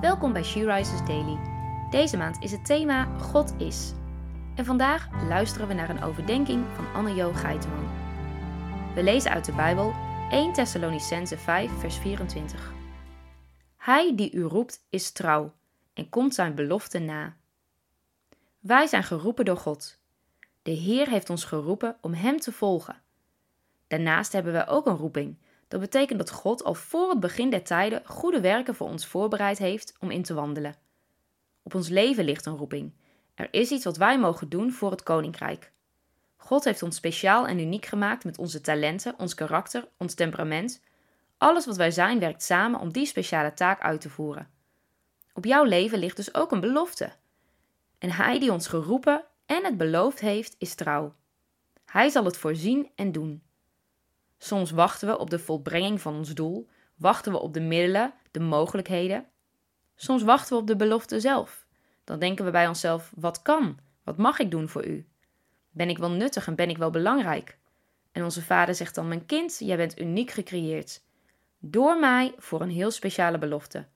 Welkom bij She Rises Daily. Deze maand is het thema God is. En vandaag luisteren we naar een overdenking van Anne-Jo Geiteman. We lezen uit de Bijbel 1 Thessalonicense 5 vers 24. Hij die u roept is trouw en komt zijn belofte na. Wij zijn geroepen door God. De Heer heeft ons geroepen om Hem te volgen. Daarnaast hebben we ook een roeping dat betekent dat God al voor het begin der tijden goede werken voor ons voorbereid heeft om in te wandelen. Op ons leven ligt een roeping. Er is iets wat wij mogen doen voor het koninkrijk. God heeft ons speciaal en uniek gemaakt met onze talenten, ons karakter, ons temperament. Alles wat wij zijn werkt samen om die speciale taak uit te voeren. Op jouw leven ligt dus ook een belofte. En Hij die ons geroepen en het beloofd heeft, is trouw. Hij zal het voorzien en doen. Soms wachten we op de volbrenging van ons doel, wachten we op de middelen, de mogelijkheden. Soms wachten we op de belofte zelf. Dan denken we bij onszelf: wat kan? Wat mag ik doen voor u? Ben ik wel nuttig en ben ik wel belangrijk? En onze vader zegt dan: Mijn kind, jij bent uniek gecreëerd. Door mij voor een heel speciale belofte.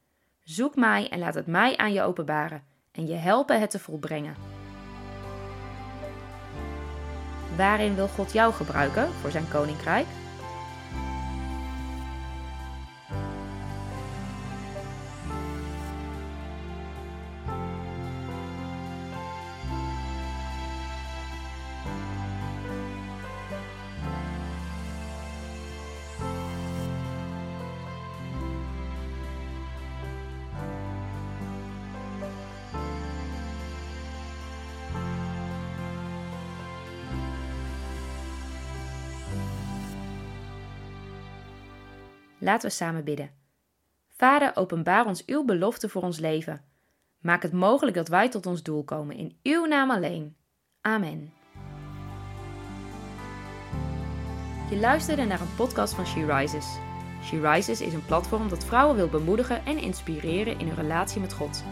Zoek mij en laat het mij aan je openbaren en je helpen het te volbrengen. Waarin wil God jou gebruiken voor zijn koninkrijk? Laten we samen bidden. Vader, openbaar ons uw belofte voor ons leven. Maak het mogelijk dat wij tot ons doel komen in uw naam alleen. Amen. Je luisterde naar een podcast van She Rises. She Rises is een platform dat vrouwen wil bemoedigen en inspireren in hun relatie met God.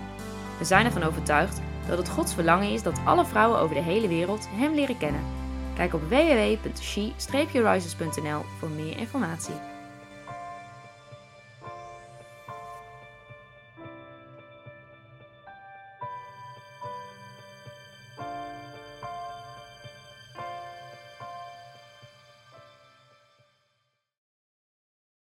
We zijn ervan overtuigd dat het Gods verlangen is dat alle vrouwen over de hele wereld Hem leren kennen. Kijk op www.she-rises.nl voor meer informatie.